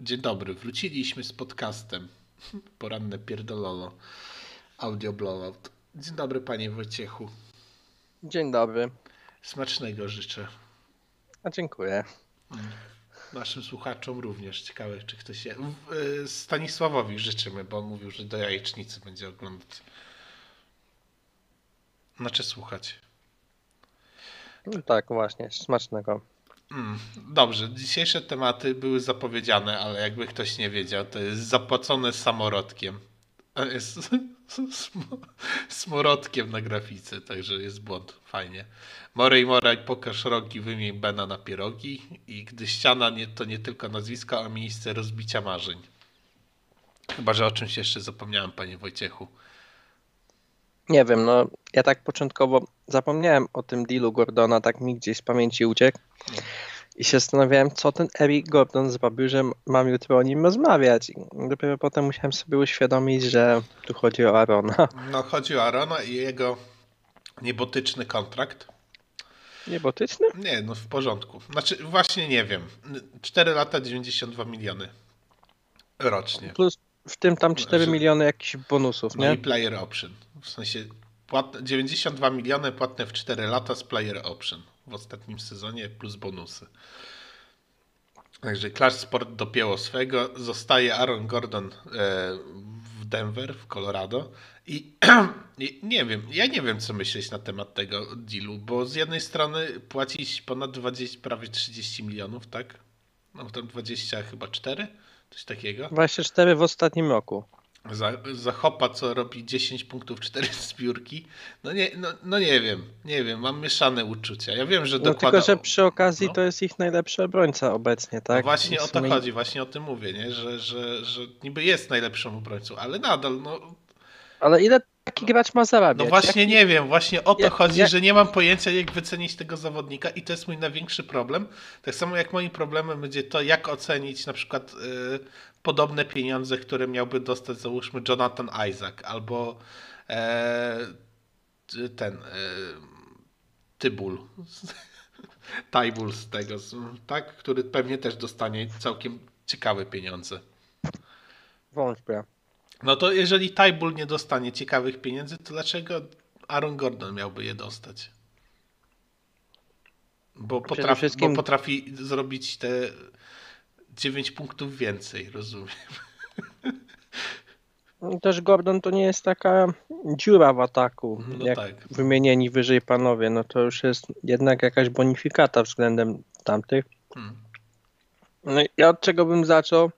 Dzień dobry, wróciliśmy z podcastem. Poranne pierdololo. Audio blowout. Dzień dobry panie Wojciechu. Dzień dobry. Smacznego życzę. A dziękuję. Naszym słuchaczom również. Ciekawe, czy ktoś się... y, Stanisławowi życzymy, bo on mówił, że do jajecznicy będzie oglądać. Znaczy słuchać. No tak, właśnie, smacznego. Mm, Dobrze, dzisiejsze tematy były zapowiedziane, ale jakby ktoś nie wiedział, to jest zapłacone samorodkiem. Jest sm- smorodkiem na grafice, także jest błąd. Fajnie. Morej Moraj, pokaż rogi, wymień Bena na pierogi. I gdy ściana nie, to nie tylko nazwisko, a miejsce rozbicia marzeń. Chyba, że o czymś jeszcze zapomniałem, panie Wojciechu. Nie wiem, no ja tak początkowo zapomniałem o tym dealu Gordona, tak mi gdzieś z pamięci uciekł. I się zastanawiałem, co ten Eric Gordon zrobił, że mam jutro o nim rozmawiać. I dopiero potem musiałem sobie uświadomić, że tu chodzi o Arona. No, chodzi o Arona i jego niebotyczny kontrakt. Niebotyczny? Nie, no w porządku. Znaczy, właśnie nie wiem. 4 lata 92 miliony rocznie. Plus w tym tam 4 Że- miliony jakichś bonusów, No i nie? player option. W sensie płatne, 92 miliony płatne w 4 lata z player option w ostatnim sezonie plus bonusy. Także Clash Sport dopięło swego. Zostaje Aaron Gordon e, w Denver, w Colorado. I i nie wiem, ja nie wiem, co myśleć na temat tego dealu, bo z jednej strony płacić ponad 20, prawie 30 milionów, tak? No tam 20 chyba 4, coś takiego. 24 w ostatnim roku. Za, za Hopa, co robi 10 punktów 4 zbiórki. No nie, no, no nie wiem, nie wiem, mam mieszane uczucia. Ja wiem, że No dokłada... tylko, że przy okazji no. to jest ich najlepszy obrońca obecnie, No tak? właśnie W o to sumie- chodzi, właśnie o tym mówię, nie? Że, że, że niby jest najlepszym obrońcą, ale nadal, no, Ale ile taki gracz ma zarabiać? no właśnie Jaki- nie wiem, właśnie o to jak- chodzi, jak- że nie mam pojęcia, jak wycenić tego zawodnika i to jest mój największy problem. Tak samo jak moim problemem będzie to, jak ocenić na przykład y, podobne pieniądze, które miałby dostać załóżmy Jonathan Isaac albo t- ten e, Tybul. Tybul z tego, tak? Który pewnie też dostanie całkiem ciekawe pieniądze. Wątpię. No to jeżeli Tybul nie dostanie ciekawych pieniędzy, to dlaczego Aaron Gordon miałby je dostać? Bo potrafi, wszystkim- bo potrafi zrobić te 9 punktów więcej, rozumiem. Też Gordon to nie jest taka dziura w ataku, No jak tak. wymienieni wyżej panowie, no to już jest jednak jakaś bonifikata względem tamtych. Hmm. No ja od czego bym zaczął,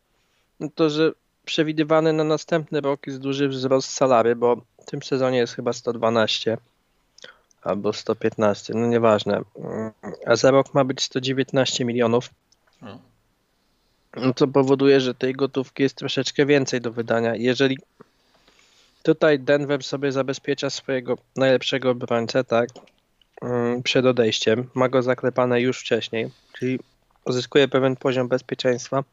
no to że przewidywany na następny rok jest duży wzrost salary, bo w tym sezonie jest chyba 112 albo 115, no nieważne. A za rok ma być 119 milionów. No. No to powoduje, że tej gotówki jest troszeczkę więcej do wydania. Jeżeli tutaj Denver sobie zabezpiecza swojego najlepszego obrońcę, tak, mm, przed odejściem, ma go zaklepane już wcześniej, czyli uzyskuje pewien poziom bezpieczeństwa.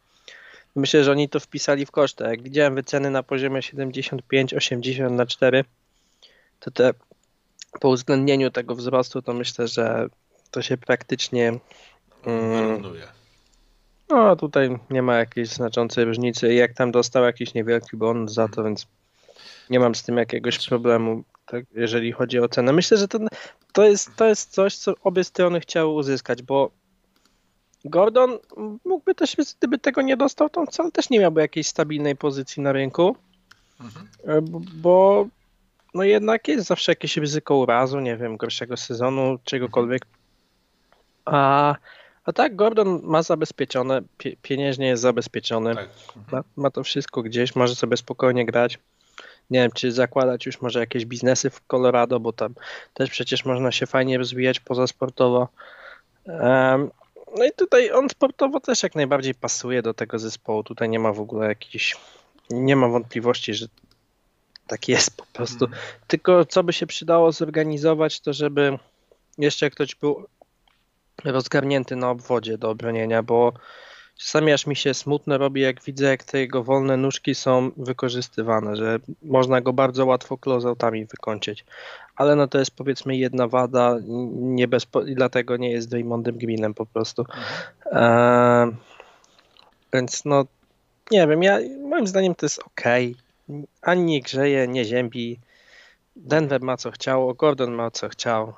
Myślę, że oni to wpisali w koszty. Jak widziałem wyceny na poziomie 75-80 na 4, to te po uwzględnieniu tego wzrostu, to myślę, że to się praktycznie mm, Wyrównuje. no tutaj nie ma jakiejś znaczącej różnicy. Jak tam dostał jakiś niewielki bonus za to, więc nie mam z tym jakiegoś problemu, tak, jeżeli chodzi o cenę. Myślę, że to, to, jest, to jest coś, co obie strony chciały uzyskać, bo Gordon mógłby też, gdyby tego nie dostał, to on wcale też nie miałby jakiejś stabilnej pozycji na rynku, Mhm. e, bo no jednak jest zawsze jakieś ryzyko urazu, nie wiem, gorszego sezonu, czegokolwiek. A, a tak, Gordon ma zabezpieczone, pie, pieniężnie jest zabezpieczony, Tak. ma, ma to wszystko gdzieś, może sobie spokojnie grać. Nie wiem, czy zakładać już może jakieś biznesy w Colorado, bo tam też przecież można się fajnie rozwijać pozasportowo. Em, no i tutaj on sportowo też jak najbardziej pasuje do tego zespołu. Tutaj nie ma w ogóle jakichś, nie ma wątpliwości, że tak jest po prostu. Mhm. Tylko co by się przydało zorganizować, to żeby jeszcze ktoś był rozgarnięty na obwodzie do obronienia, bo czasami aż mi się smutno robi, jak widzę, jak te jego wolne nóżki są wykorzystywane, że można go bardzo łatwo closeoutami wykończyć. Ale no to jest powiedzmy jedna wada, nie bez, i dlatego nie jest Draymondem Greenem po prostu. Eee, więc no nie wiem, ja, moim zdaniem to jest ok. Ani nie grzeje, nie ziębi. Denver ma co chciał, Gordon ma co chciał.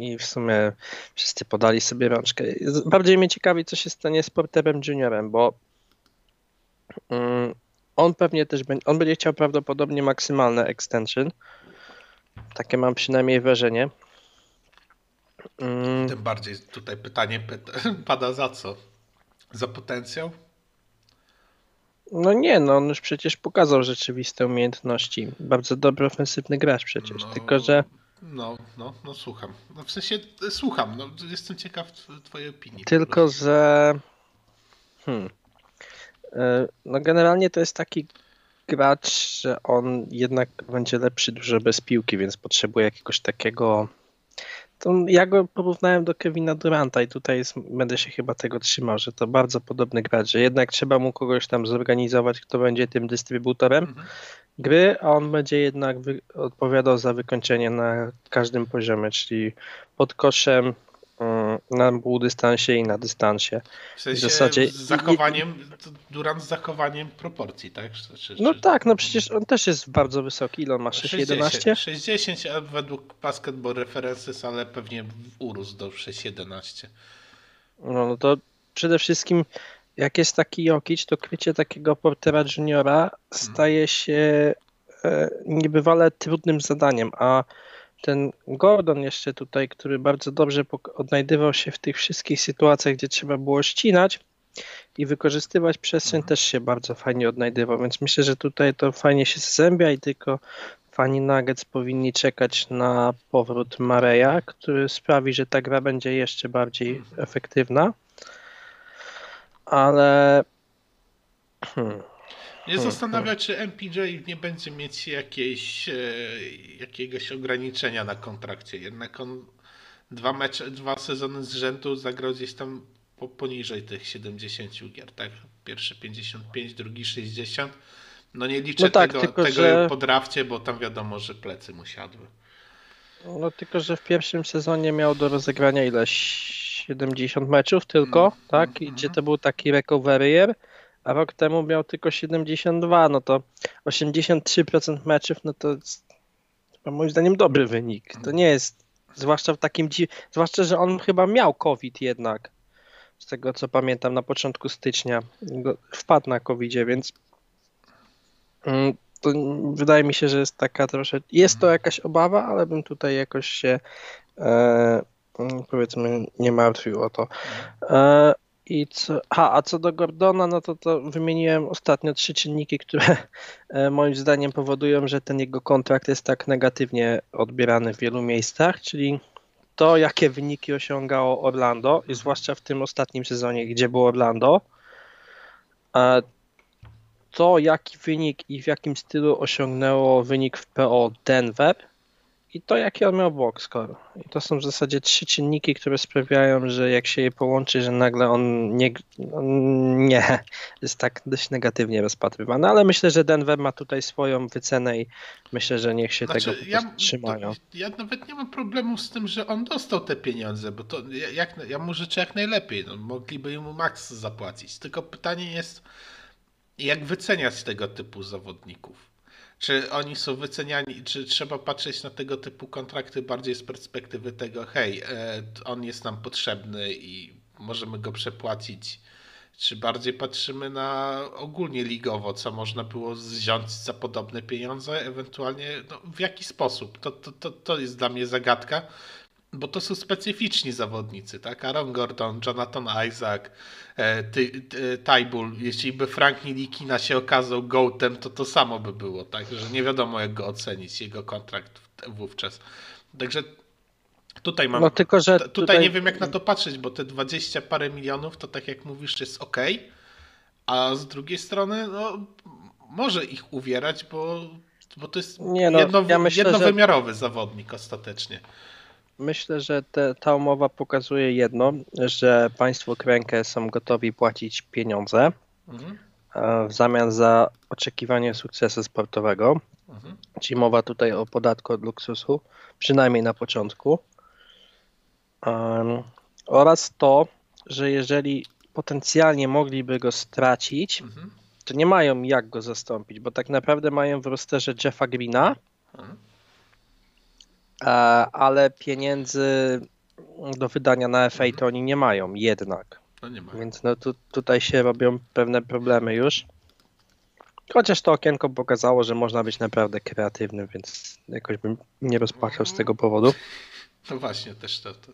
I w sumie wszyscy podali sobie rączkę. Bardziej mnie ciekawi, co się stanie z Porterem Juniorem, bo mm, on pewnie też będzie, on będzie chciał prawdopodobnie maksymalne extension. Takie mam przynajmniej wrażenie. Mm, Tym bardziej tutaj pytanie pyta, pada za co? Za potencjał? No nie, no on już przecież pokazał rzeczywiste umiejętności. Bardzo dobry ofensywny gracz przecież, No, tylko że No, no, no słucham. No w sensie e, słucham, no jestem ciekaw tw- twojej opinii. tylko że hmm. E, no generalnie to jest taki gracz, że on jednak będzie lepszy dużo bez piłki, więc potrzebuje jakiegoś takiego to ja go porównałem do Kevina Duranta i tutaj jest, będę się chyba tego trzymał, że to bardzo podobny gracz, że jednak trzeba mu kogoś tam zorganizować, kto będzie tym dystrybutorem Mhm. Gry, a on będzie jednak odpowiadał za wykończenie na każdym poziomie, czyli pod koszem, mm, na półdystansie i na dystansie. W sensie zasadzie- z zachowaniem, to Durant z zachowaniem proporcji, tak? Czy, czy, No tak, no przecież on też jest bardzo wysoki, ile on ma? 6,11? 60 a według Basketball References, ale pewnie urósł do 6,11. No, no to przede wszystkim jak jest taki Jokic, to krycie takiego Portera Juniora staje się e, niebywale trudnym zadaniem, a ten Gordon jeszcze tutaj, który bardzo dobrze odnajdywał się w tych wszystkich sytuacjach, gdzie trzeba było ścinać i wykorzystywać przestrzeń, Mhm. też się bardzo fajnie odnajdywał, więc myślę, że tutaj to fajnie się zazębia i tylko fani Nuggets powinni czekać na powrót Mareja, który sprawi, że ta gra będzie jeszcze bardziej efektywna. Ale hmm, Mnie Hmm, zastanawia, czy MPJ nie będzie mieć jakiejś, e, jakiegoś ograniczenia na kontrakcie. Jednak on dwa mecze, dwa sezony z rzędu zagrał gdzieś tam po, poniżej tych 70 gier, tak? Pierwszy 55, drugi 60. No nie liczę No tak, tego, tylko tego że- po drafcie, bo tam wiadomo, że plecy mu siadły. no tylko, że w pierwszym sezonie miał do rozegrania ile? 70 meczów tylko, Mm, tak? mm, I gdzie mm. to był taki recovery year, a rok temu miał tylko 72, no to 83% meczów, no to jest chyba moim zdaniem dobry wynik. To nie jest, zwłaszcza w takim zwłaszcza, że on chyba miał COVID jednak, z tego co pamiętam na początku stycznia, wpadł na COVID, więc mm, to wydaje mi się, że jest taka troszeczkę, jest to jakaś obawa, ale bym tutaj jakoś się e, mm, powiedzmy nie martwił o to. E, I co, ha, a co do Gordona, no to, to wymieniłem ostatnio trzy czynniki, które e, moim zdaniem powodują, że ten jego kontrakt jest tak negatywnie odbierany w wielu miejscach, czyli to, jakie wyniki osiągało Orlando, i zwłaszcza w tym ostatnim sezonie, gdzie było Orlando, e, to, jaki wynik i w jakim stylu osiągnęło wynik w PO Denver i to, jaki on miał box score. I to są w zasadzie trzy czynniki, które sprawiają, że jak się je połączy, że nagle on nie, on nie jest tak dość negatywnie rozpatrywany, ale myślę, że Denver ma tutaj swoją wycenę i myślę, że niech się tego po prostu trzymają. to, ja nawet nie mam problemu z tym, że on dostał te pieniądze, bo to ja- jak, ja mu życzę jak najlepiej. No, mogliby mu maks zapłacić. Tylko pytanie jest, jak wyceniać tego typu zawodników? Czy oni są wyceniani, czy trzeba patrzeć na tego typu kontrakty bardziej z perspektywy tego, hej, e, on jest nam potrzebny i możemy go przepłacić, czy bardziej patrzymy na ogólnie ligowo, co można było wziąć za podobne pieniądze, ewentualnie no, w jaki sposób? To, to, to, to jest dla mnie zagadka, bo to są specyficzni zawodnicy, tak? Aaron Gordon, Jonathan Isaac, e, ty, ty, Tybull. Jeśli by Frank Nilikina się okazał gołtem, to to samo by było, tak? Że nie wiadomo jak go ocenić, jego kontrakt wówczas. Także tutaj mam... No tylko, że Tutaj, tutaj nie wiem, jak na to patrzeć, bo te 20 parę milionów to tak jak mówisz, jest ok, a z drugiej strony, no, może ich uwierać, bo, bo to jest Nie no, jedno, ja myślę, że- jednowymiarowy zawodnik ostatecznie. Myślę, że te, ta umowa pokazuje jedno, że państwo krękę są gotowi płacić pieniądze Mhm, e, w zamian za oczekiwanie sukcesu sportowego. mhm, Czyli mowa tutaj o podatku od luksusu, przynajmniej na początku. Em, oraz to, że jeżeli potencjalnie mogliby go stracić, mhm. to nie mają jak go zastąpić, bo tak naprawdę mają w rosterze Jeffa Greena, Mhm. E, ale pieniędzy do wydania na FA to oni nie mają jednak. No nie ma. Więc no tu, tutaj się robią pewne problemy już. Chociaż to okienko pokazało, że można być naprawdę kreatywnym, więc jakoś bym nie rozpłakał z tego powodu. No właśnie, też to. to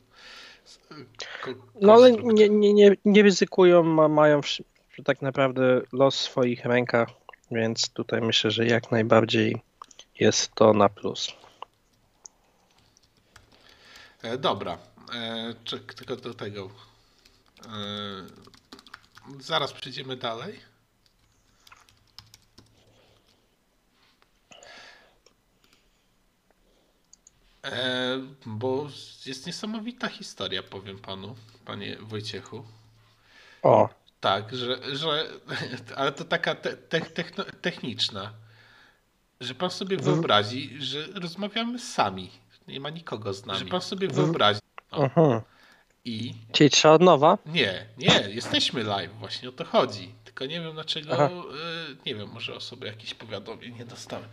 ko- No ale nie, nie, nie, nie ryzykują, ma, mają tak naprawdę los w swoich rękach, więc tutaj myślę, że jak najbardziej jest to na plus. E, dobra. E, tylko do tego. E, zaraz przejdziemy dalej. E, bo jest niesamowita historia, powiem panu, panie Wojciechu. O, Tak, że, że ale to taka te, te, techno, techniczna, że pan sobie Mhm. wyobrazi, że rozmawiamy sami. Nie ma nikogo z nami. Że pan sobie Mhm. wyobrazi. O, mhm. I czyli trzeba od nowa? nie, nie, jesteśmy live, właśnie o to chodzi. Tylko nie wiem dlaczego, Aha. e, nie wiem, może osoby jakieś powiadomień nie dostały.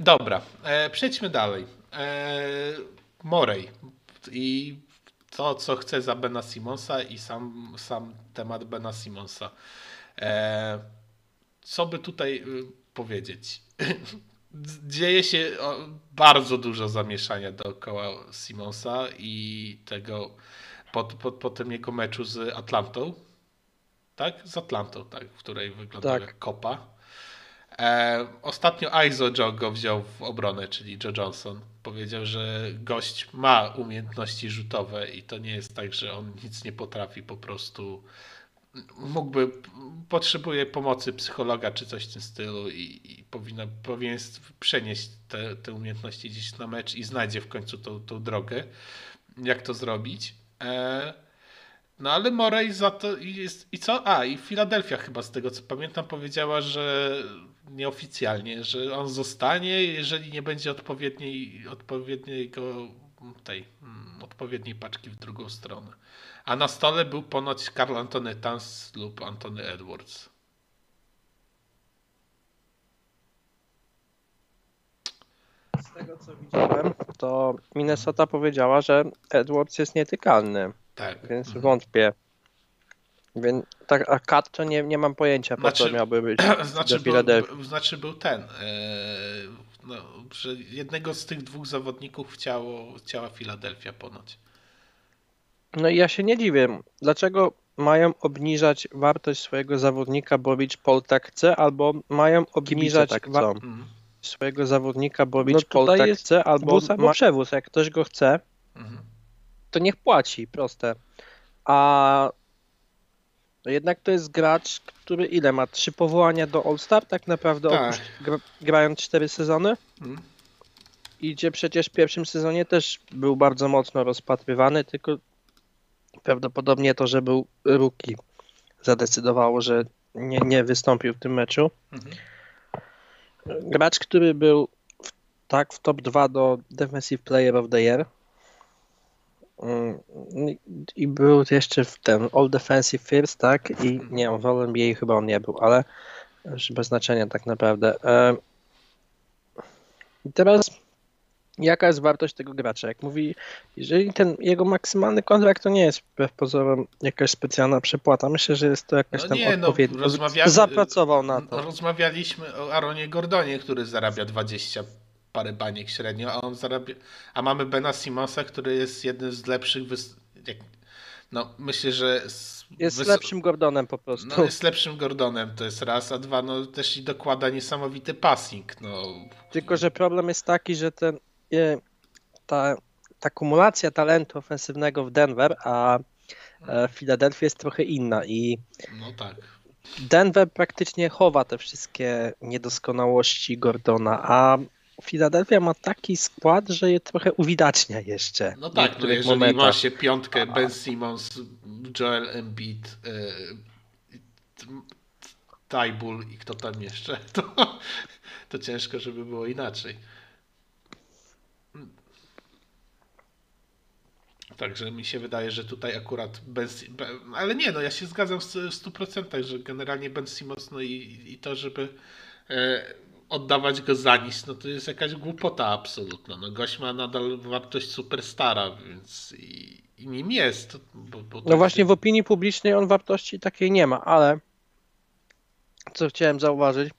Dobra, e, przejdźmy dalej. E, Morej i to, co chce za Bena Simonsa i sam, sam temat Bena Simonsa. E, co by tutaj y, powiedzieć? Dzieje się bardzo dużo zamieszania dookoła Simonsa i tego po, po, po tym jego meczu z Atlantą. Tak? Z Atlantą, tak, w której wyglądał Tak. jak kopa. E, ostatnio Aizo Joe go wziął w obronę, czyli Joe Johnson. Powiedział, że gość ma umiejętności rzutowe i to nie jest tak, że on nic nie potrafi, po prostu mógłby, potrzebuje pomocy psychologa czy coś w tym stylu i, i powinien przenieść te, te umiejętności gdzieś na mecz i znajdzie w końcu tą, tą drogę, jak to zrobić. E, no ale Morey za to jest. I co? A, i Filadelfia chyba z tego co pamiętam powiedziała, że nieoficjalnie, że on zostanie, jeżeli nie będzie odpowiedniej, odpowiedniego tej mm, odpowiedniej paczki w drugą stronę. A na stole był ponoć Karl Antony Towns lub Antony Edwards. Z tego co widziałem, to Minnesota powiedziała, że Edwards jest nietykalny, Tak. więc Mhm. wątpię. Więc tak, a Kat to nie, nie mam pojęcia, po co Znaczy- miałby być Znaczy do był, znaczy był ten, e, no, że jednego z tych dwóch zawodników chciało, chciała Filadelfia ponoć. No i ja się nie dziwię. Dlaczego mają obniżać wartość swojego zawodnika, bo Rich Paul tak chce, albo mają obniżać tak wa-. Mhm. swojego zawodnika, bo No Rich Paul tutaj tak chce, albo wóz albo ma przewóz. Jak ktoś go chce, Mhm. to niech płaci, proste. A jednak to jest gracz, który ile ma? Trzy powołania do All-Star tak naprawdę, Tak. oprócz gra, grając cztery sezony? Mhm. I gdzie przecież w pierwszym sezonie też był bardzo mocno rozpatrywany, tylko prawdopodobnie to, że był rookie zadecydowało, że nie, nie wystąpił w tym meczu. Mhm. Gracz, który był w, tak w top 2 do Defensive Player of the Year Mm, i był jeszcze w ten All Defensive First, tak? I nie, w All NBA chyba on nie był, ale już bez znaczenia tak naprawdę. E, I teraz jaka jest wartość tego gracza? Jak mówi, jeżeli ten jego maksymalny kontrakt to nie jest wbrew pozorom jakaś specjalna przepłata, myślę, że jest to jakaś No tam nie, no, odpowiednia. rozmawiamy- Zapracował na to. Rozmawialiśmy o Aaronie Gordonie, który zarabia 20 parę baniek średnio, a on zarabia. A mamy Bena Simonsa, który jest jednym z lepszych. Wys... No, myślę, że. Jest wys- lepszym Gordonem po prostu. No, jest lepszym Gordonem, to jest raz, a dwa, no też i dokłada niesamowity passing. No, Tylko, że problem jest taki, że ten, ta, ta kumulacja talentu ofensywnego w Denver, a e, Philadelphia jest trochę inna i no tak. Denver praktycznie chowa te wszystkie niedoskonałości Gordona, a Philadelphia ma taki skład, że je trochę uwidacznia jeszcze. No w tak, no jeżeli momentach. ma się piątkę Ben Simmons, Joel Embiid, yy, Tybull i kto tam jeszcze, to, to ciężko, żeby było inaczej. Także mi się wydaje, że tutaj akurat Ben, ale nie, no ja się zgadzam w 100%, że generalnie Ben Simmons, no i, i to, żeby e, oddawać go za nic, no to jest jakaś głupota absolutna. No gość ma nadal wartość superstara, więc i, i nim jest. Bo, bo No tak właśnie w opinii publicznej on wartości takiej nie ma, ale co chciałem zauważyć,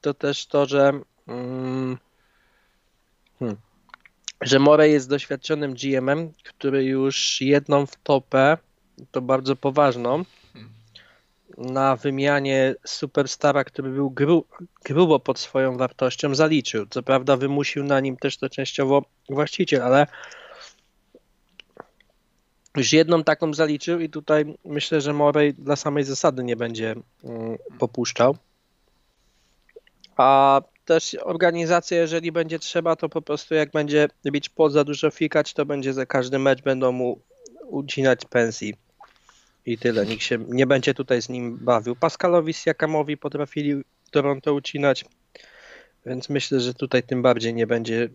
to też to, że mm, hmm, że Morey jest doświadczonym GM-em, który już jedną wtopę, to bardzo poważną, na wymianie superstara, który był gru, grubo pod swoją wartością, zaliczył. Co prawda wymusił na nim też to częściowo właściciel, ale już jedną taką zaliczył i tutaj myślę, że Morey dla samej zasady nie będzie mm, popuszczał. A też organizacja, jeżeli będzie trzeba, to po prostu jak będzie bić pod za dużo fikać, to będzie za każdy mecz będą mu ucinać pensji. I tyle. Nikt się nie będzie tutaj z nim bawił. Pascalowi Siakamowi potrafili Toronto ucinać, więc myślę, że tutaj tym bardziej nie będzie.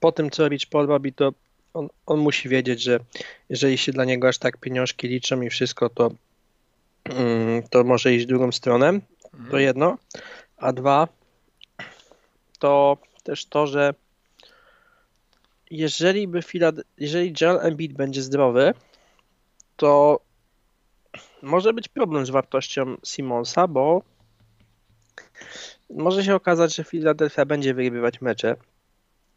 Po tym, co Rich Paul robi, to on, on musi wiedzieć, że jeżeli się dla niego aż tak pieniążki liczą i wszystko, to, mm, to może iść w drugą stronę. To jedno. A dwa, to też to, że jeżeli by Filad- jeżeli Joel Embiid będzie zdrowy, to może być problem z wartością Simonsa, bo może się okazać, że Philadelphia będzie wygrywać mecze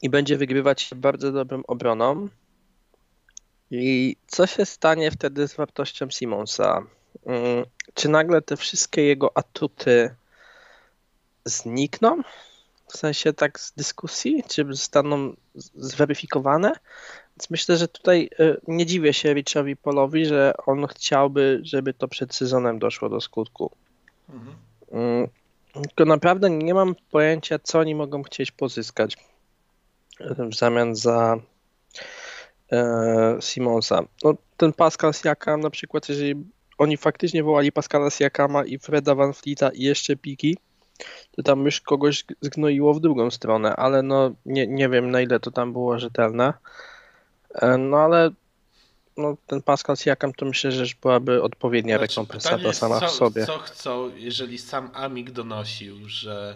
i będzie wygrywać bardzo dobrą obroną. I co się stanie wtedy z wartością Simonsa? Mm, Czy nagle te wszystkie jego atuty znikną? W sensie tak z dyskusji? Czy zostaną zweryfikowane? Więc myślę, że tutaj y, nie dziwię się Richowi Polowi, że on chciałby, żeby to przed sezonem doszło do skutku. Mhm. Mm, Tylko naprawdę nie mam pojęcia, co oni mogą chcieć pozyskać y, w zamian za e, Simonsa. No, ten Pascal Siakam na przykład, jeżeli oni faktycznie wołali Pascala Siakama i Freda Van Fleeta i jeszcze piki, to tam już kogoś zgnoiło w drugą stronę, ale no nie, nie wiem na ile to tam było rzetelne. E, No ale no, ten Pascal Siakam to myślę, że byłaby odpowiednia Znaczy, rekompensata sama co, w sobie. Co chcą, jeżeli sam Amik donosił, że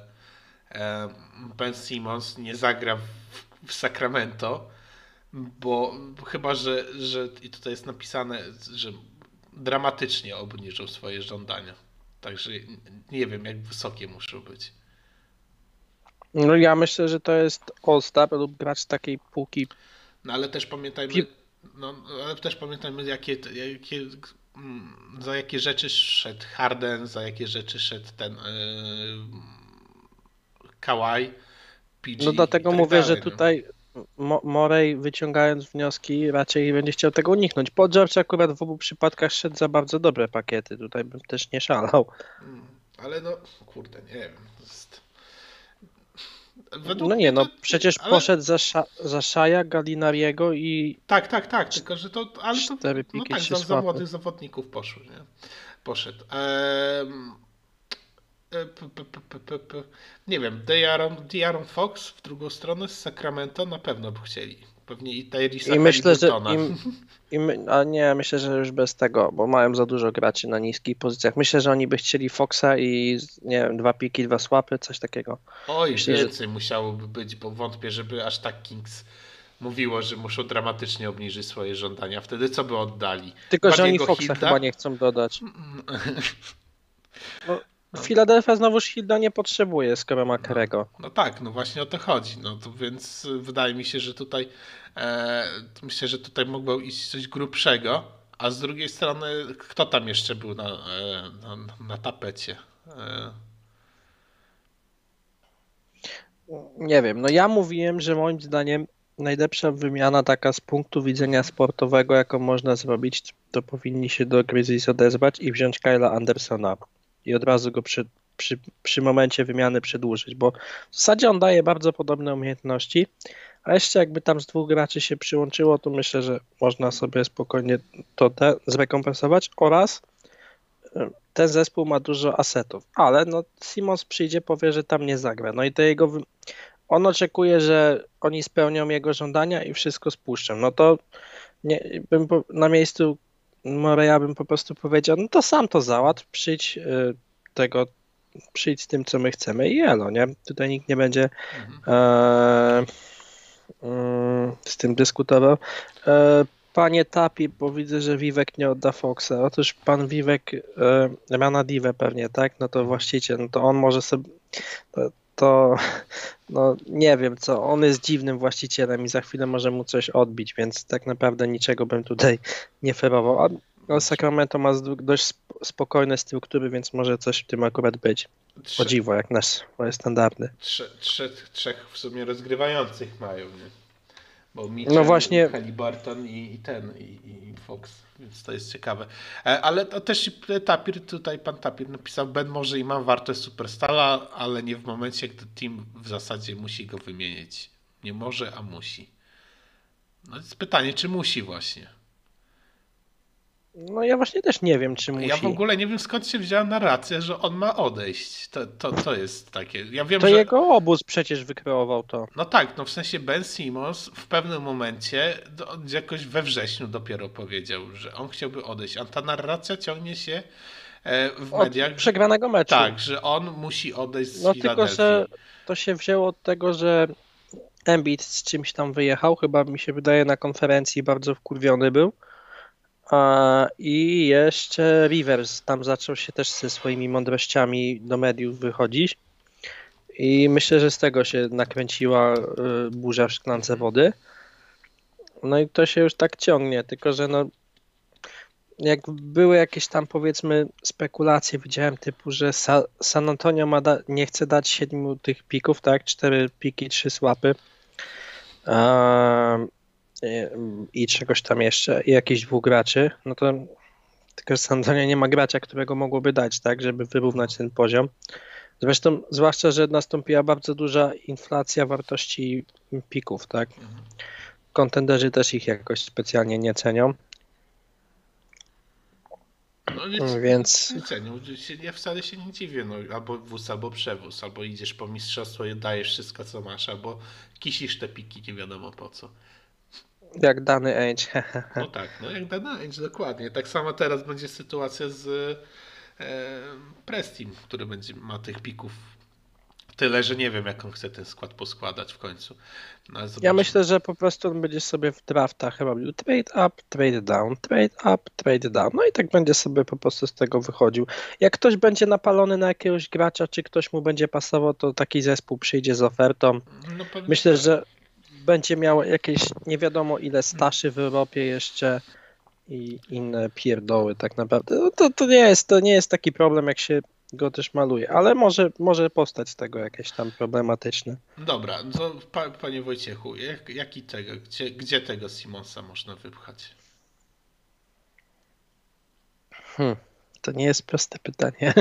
e, Ben Simmons nie zagra w, w Sacramento, bo chyba, że, że i tutaj jest napisane, że dramatycznie obniżył swoje żądania. Także nie wiem, jak wysokie muszą być. No ja myślę, że to jest All-Star lub gracz takiej półki. No ale też pamiętajmy, no, ale też pamiętajmy, jakie, jakie, mm, za jakie rzeczy szedł Harden, za jakie rzeczy szedł ten yy, Kawhi, PG No dlatego tak mówię, dalej, że no. tutaj Mo- Morey wyciągając wnioski raczej będzie chciał tego uniknąć. George akurat w obu przypadkach szedł za bardzo dobre pakiety. Tutaj bym też nie szalał. Mm, Ale no, kurde, nie wiem. Jest... Według No nie, no to- przecież ale- poszedł za, Sza- za Szaja, Galinariego i Tak, tak, tak, tylko że to, ale to, no tak, za zawody zawodników poszły, nie? Poszedł. Ehm. Nie wiem, De'Aaron, Fox w drugą stronę z Sacramento na pewno by chcieli. Pewnie i Tyrisa I myślę, że im, i my, a nie, myślę, że już bez tego, bo mają za dużo graczy na niskich pozycjach. Myślę, że oni by chcieli Foxa i nie wiem, dwa piki, dwa swapy, coś takiego. Oj, myślę, że- więcej musiałoby być, bo wątpię, żeby aż tak Kings mówiło, że muszą dramatycznie obniżyć swoje żądania. Wtedy co by oddali? Tylko, że oni Foxa Hilda? chyba nie chcą dodać. No, Philadelphia znowuż Hilda nie potrzebuje, skoro ma Kerego. No tak, no właśnie o to chodzi. No to więc y, wydaje mi się, że tutaj e, myślę, że tutaj mógłby iść coś grubszego, a z drugiej strony kto tam jeszcze był na, e, na, na tapecie? E, Nie wiem, no ja mówiłem, że moim zdaniem najlepsza wymiana taka z punktu widzenia sportowego, jaką można zrobić, to powinni się do Grizzlies odezwać i wziąć Kyla Andersona i od razu go przy, przy, przy momencie wymiany przedłużyć, bo w zasadzie on daje bardzo podobne umiejętności, a jeszcze jakby tam z dwóch graczy się przyłączyło, to myślę, że można sobie spokojnie to te zrekompensować oraz y, ten zespół ma dużo asetów, ale no Simons przyjdzie, powie, że tam nie zagra. No i te jego on oczekuje, że oni spełnią jego żądania i wszystko spuszczą. No to nie, bym na miejscu Moreya bym po prostu powiedział, no to sam to załatw, przyjdź y, tego, przyjdź z tym, co my chcemy i elo, nie? Tutaj nikt nie będzie Mhm. e, mm, z tym dyskutował. E, panie Tapi, bo widzę, że Wiwek nie odda Foxa. Otóż pan Wiwek e, ma na Divę pewnie, tak? No to właściciel, no to on może sobie to, to no nie wiem co, on jest dziwnym właścicielem i za chwilę może mu coś odbić, więc tak naprawdę niczego bym tutaj nie ferował. A no, Sacramento ma dość sp- spokojne struktury, więc może coś w tym akurat być. O Trze- dziwo, jak nasz moje standardy. Trze, trzech, trzech w sumie rozgrywających mają, nie? Bo Mitchell, No właśnie- Halliburton i, i ten, i, i Fox, więc to jest ciekawe. E, Ale to też Tapir, tutaj pan Tapir napisał, Ben może i ma wartość superstara, ale nie w momencie, gdy team w zasadzie musi go wymienić. Nie może, a musi. No jest pytanie, czy musi właśnie. No ja właśnie też nie wiem, czy musi. Ja w ogóle nie wiem skąd się wzięła narracja, że on ma odejść. To, to, to jest takie. Ja wiem, To że. jego obóz przecież wykreował to. No tak, no w sensie Ben Simmons w pewnym momencie, jakoś we wrześniu dopiero powiedział, że on chciałby odejść, a ta narracja ciągnie się e, w Od mediach. że- przegranego meczu. Tak, że on musi odejść z No tylko, że to się wzięło od tego, że Embiid z czymś tam wyjechał, chyba mi się wydaje na konferencji bardzo wkurwiony był. A, I jeszcze Rivers tam zaczął się też ze swoimi mądrościami do mediów wychodzić. I myślę, że z tego się nakręciła y, burza w szklance wody. No i to się już tak ciągnie, tylko że no jak były jakieś tam powiedzmy spekulacje, widziałem typu, że Sa San Antonio ma nie chce dać siedmiu tych pików, tak? Cztery piki, trzy słapy. Ehm, i- czegoś tam jeszcze, i jakichś dwóch graczy, no to tylko że San Antonio nie ma gracza, którego mogłoby dać, tak, żeby wyrównać ten poziom. Zresztą, zwłaszcza, że nastąpiła bardzo duża inflacja wartości pików, tak. Kontenderzy też ich jakoś specjalnie nie cenią. No więc, Więc nie cenią. Ja wcale się nie dziwię. No, albo wóz, albo przewóz, albo idziesz po mistrzostwo i dajesz wszystko, co masz, albo kisisz te piki nie wiadomo po co. jak dany Ainge. No tak, no jak Dana Ainge, dokładnie. Tak samo teraz będzie sytuacja z e, Prestim, który będzie ma tych pików tyle, że nie wiem, jak on chce ten skład poskładać w końcu. No, Ja myślę, że po prostu on będzie sobie w draftach robił trade up, trade down, trade up, trade down. No i tak będzie sobie po prostu z tego wychodził. Jak ktoś będzie napalony na jakiegoś gracza, czy ktoś mu będzie pasował, to taki zespół przyjdzie z ofertą. No, Myślę, tak. że będzie miał jakieś nie wiadomo ile staszy w Europie jeszcze i inne pierdoły tak naprawdę. No to, to, nie jest, to nie jest taki problem, jak się go też maluje, ale może, może powstać z tego jakieś tam problematyczne. Dobra, to pa, panie Wojciechu, jak, jaki tego, gdzie, gdzie tego Simonsa można wypchać? Hmm, to nie jest proste pytanie.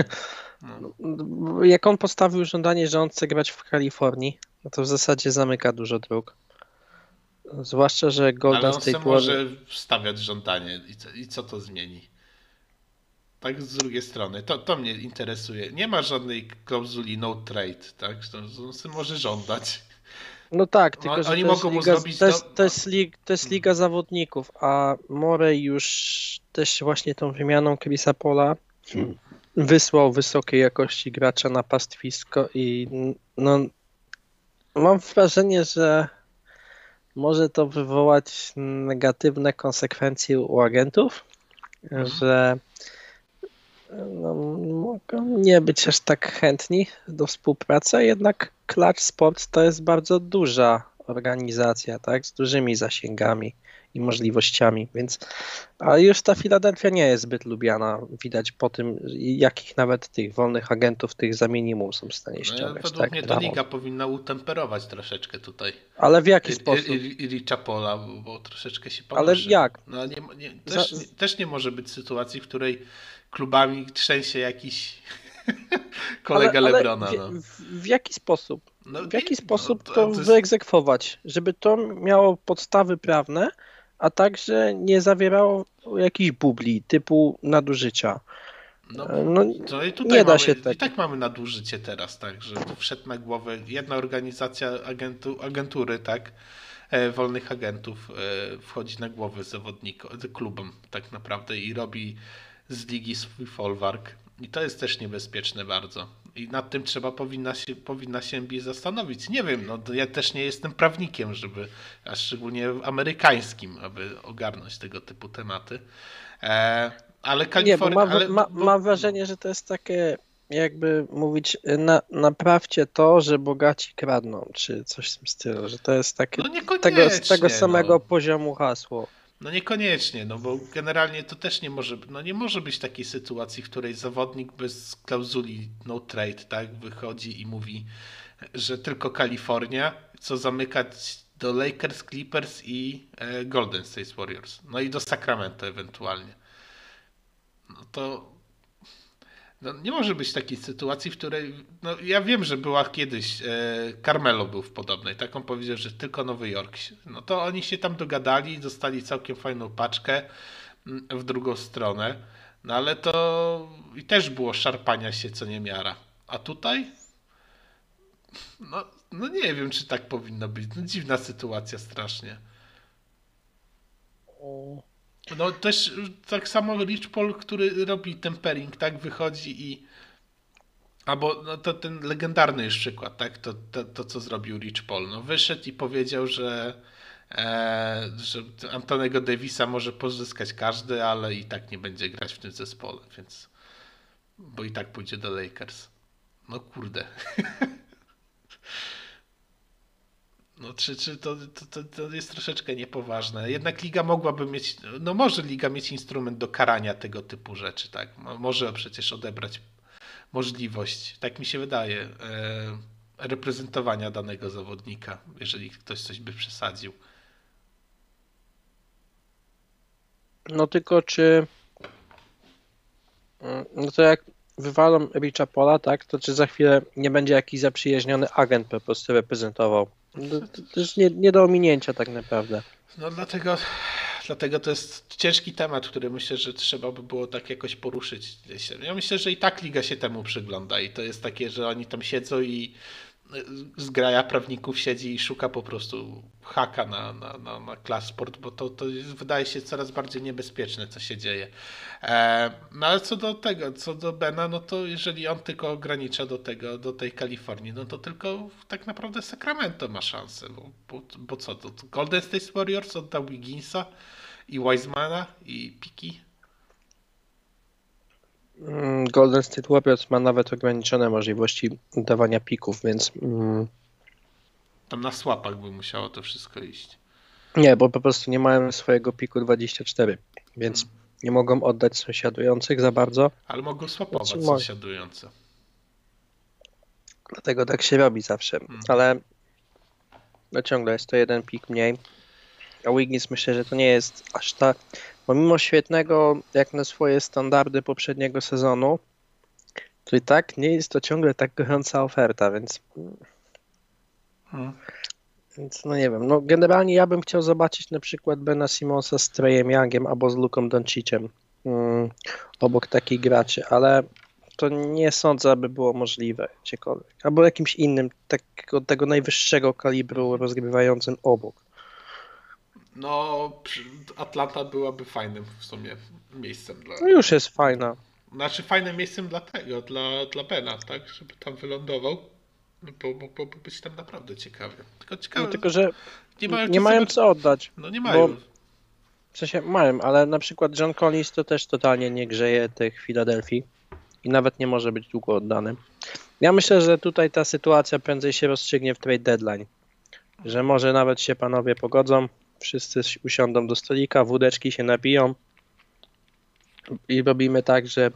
No. Jak on postawił żądanie, że on chce grać w Kalifornii, no to w zasadzie zamyka dużo dróg. Zwłaszcza, że Ale Golden on State Warriors... może stawiać żądanie i co, i co to zmieni? Tak z drugiej strony, to, to mnie interesuje. Nie ma żadnej klauzuli no trade, tak? To, on sobie może żądać. No tak, tylko że oni to, jest mogą mu liga, zrobić to, jest, to, jest lig, to jest liga zawodników, a Morey już też właśnie tą wymianą Chrisa Pola wysłał wysokiej jakości gracza na pastwisko i no mam wrażenie, że może to wywołać negatywne konsekwencje u agentów, Mhm. że no, mogą nie być aż tak chętni do współpracy, jednak Clutch Sports to jest bardzo duża organizacja, tak, z dużymi zasięgami i możliwościami, więc a już ta Filadelfia nie jest zbyt lubiana, widać po tym, jakich nawet tych wolnych agentów tych za minimum są w stanie No, ściągać. według tak, mnie to liga powinna utemperować troszeczkę tutaj. Ale w jaki sposób? Richa Pola, bo, troszeczkę się Ale panuszy. jak? No, nie, nie, też, Za- nie, też nie może być sytuacji, w której klubami trzęsie jakiś kolega ale, ale Lebrona. w, no. w, w jaki sposób? No, W jaki nie- sposób no, to, jest- wyegzekwować, żeby to miało podstawy prawne, a także nie zawierało jakichś bubli typu nadużycia. No, No, to i tutaj nie da mamy, się I tak. tak mamy nadużycie teraz, tak, że wszedł na głowę jedna organizacja agentu, agentury, tak, e, wolnych agentów e, wchodzi na głowę zawodnikom, klubom tak naprawdę i robi z ligi swój folwark. I to jest też niebezpieczne bardzo. I nad tym trzeba powinna się, powinna się NBA zastanowić. Nie wiem, no ja też nie jestem prawnikiem, żeby, a szczególnie amerykańskim, aby ogarnąć tego typu tematy. E, ale Kalifornia. mam, ale, ma, wrażenie, że to jest takie, jakby mówić, na, naprawcie to, że bogaci kradną, czy coś w tym stylu, że to jest takie No tego, z tego samego No. poziomu hasło. No niekoniecznie, no bo generalnie to też nie może, no nie może być takiej sytuacji, w której zawodnik bez klauzuli no trade, tak, wychodzi i mówi, że tylko Kalifornia, co zamykać do Lakers, Clippers i e, Golden State Warriors. No i do Sacramento ewentualnie. No to no nie może być takiej sytuacji, w której. No ja wiem, że była kiedyś. E, Carmelo był w podobnej. Tak on powiedział, że tylko Nowy Jork. No to oni się tam dogadali, dostali całkiem fajną paczkę mm, w drugą stronę. No ale to i też było szarpania się co niemiara. A tutaj? No, no nie wiem, czy tak powinno być. No dziwna sytuacja strasznie. No też tak samo Rich Paul, który robi tempering, tak, wychodzi i albo no to ten legendarny już przykład, tak, to, to, to co zrobił Rich Paul, no wyszedł i powiedział, że e, że Antonego Davisa może pozyskać każdy, ale i tak nie będzie grać w tym zespole, więc bo i tak pójdzie do Lakers. No kurde. No, czy, czy to, to, to, jest troszeczkę niepoważne. Jednak liga mogłaby mieć, no może liga mieć instrument do karania tego typu rzeczy, tak? Mo- Może przecież odebrać możliwość, tak mi się wydaje, e, reprezentowania danego zawodnika, jeżeli ktoś coś by przesadził. No tylko czy. Mm, No to jak wywalą Richa Pola, tak, to czy za chwilę nie będzie jakiś zaprzyjaźniony agent po prostu reprezentował? No, to, to jest nie, nie do ominięcia tak naprawdę. No dlatego, dlatego to jest ciężki temat, który myślę, że trzeba by było tak jakoś poruszyć. Ja myślę, że i tak liga się temu przygląda i to jest takie, że oni tam siedzą i zgraja prawników siedzi i szuka po prostu haka na, na, na, na Class Sport, bo to, to jest, wydaje się coraz bardziej niebezpieczne, co się dzieje. E, no ale co do tego, co do Bena, no to jeżeli on tylko ogranicza do tego, do tej Kalifornii, no to tylko tak naprawdę Sacramento ma szansę, bo, bo, bo co, to Golden State Warriors oddał Wigginsa i Wisemana i Piki. Mm, Golden State Warriors ma nawet ograniczone możliwości dawania pików, więc mm, Tam na słapach by musiało to wszystko iść. nie, bo po prostu nie mają swojego piku 24, więc nie mogą oddać sąsiadujących za bardzo, Ale mogą swapować Znaczy, mo- sąsiadujące. dlatego tak się robi zawsze, ale no ciągle jest to jeden pik mniej. A Wiggins myślę, że to nie jest aż tak, bo mimo świetnego jak na swoje standardy poprzedniego sezonu, to i tak nie jest to ciągle tak gorąca oferta, więc Hmm. Więc no nie wiem, no generalnie ja bym chciał zobaczyć na przykład Bena Simonsa z Trejem Youngiem albo z Luką Donciciem mm, obok takich graczy, ale to nie sądzę, aby było możliwe gdziekolwiek. Albo jakimś innym, takiego, tego najwyższego kalibru rozgrywającym obok. No, Atlanta byłaby fajnym w sumie miejscem dla. No już jest fajna. Znaczy fajnym miejscem dla tego, dla, dla Bena, tak? Żeby tam wylądował. No, Bo mógłby być tam naprawdę ciekawy. Tylko ciekawe. No, tylko, że nie mają, nie mają co oddać. No nie mają. W sensie mają, ale na przykład John Collins to też totalnie nie grzeje tych Filadelfii i nawet nie może być długo oddany. Ja myślę, że tutaj ta sytuacja prędzej się rozstrzygnie w trade deadline. Że może nawet się panowie pogodzą, wszyscy usiądą do stolika, wódeczki się napiją i robimy tak, że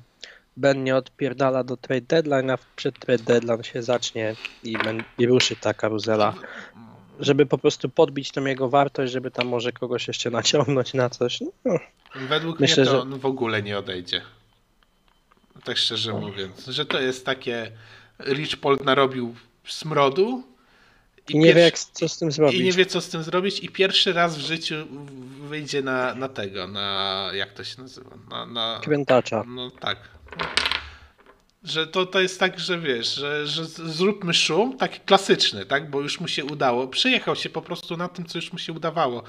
Ben nie odpierdala do trade deadline, a przed trade deadline się zacznie i, ben- i ruszy ta karuzela. Żeby po prostu podbić tą jego wartość, żeby tam może kogoś jeszcze naciągnąć na coś. No, Według Myślę, mnie to że- on w ogóle nie odejdzie. Tak szczerze mówiąc. Że to jest takie. Rich Paul narobił smrodu. I nie wie, pierwszy- jak, co z tym zrobić. I nie wie, co z tym zrobić, i pierwszy raz w życiu wyjdzie na, na tego, na jak to się nazywa? Na, na, Krętacza. no tak. Że to, to jest tak, że wiesz, że, że zróbmy szum, taki klasyczny, tak? Bo już mu się udało. Przyjechał się po prostu na tym, co już mu się udawało.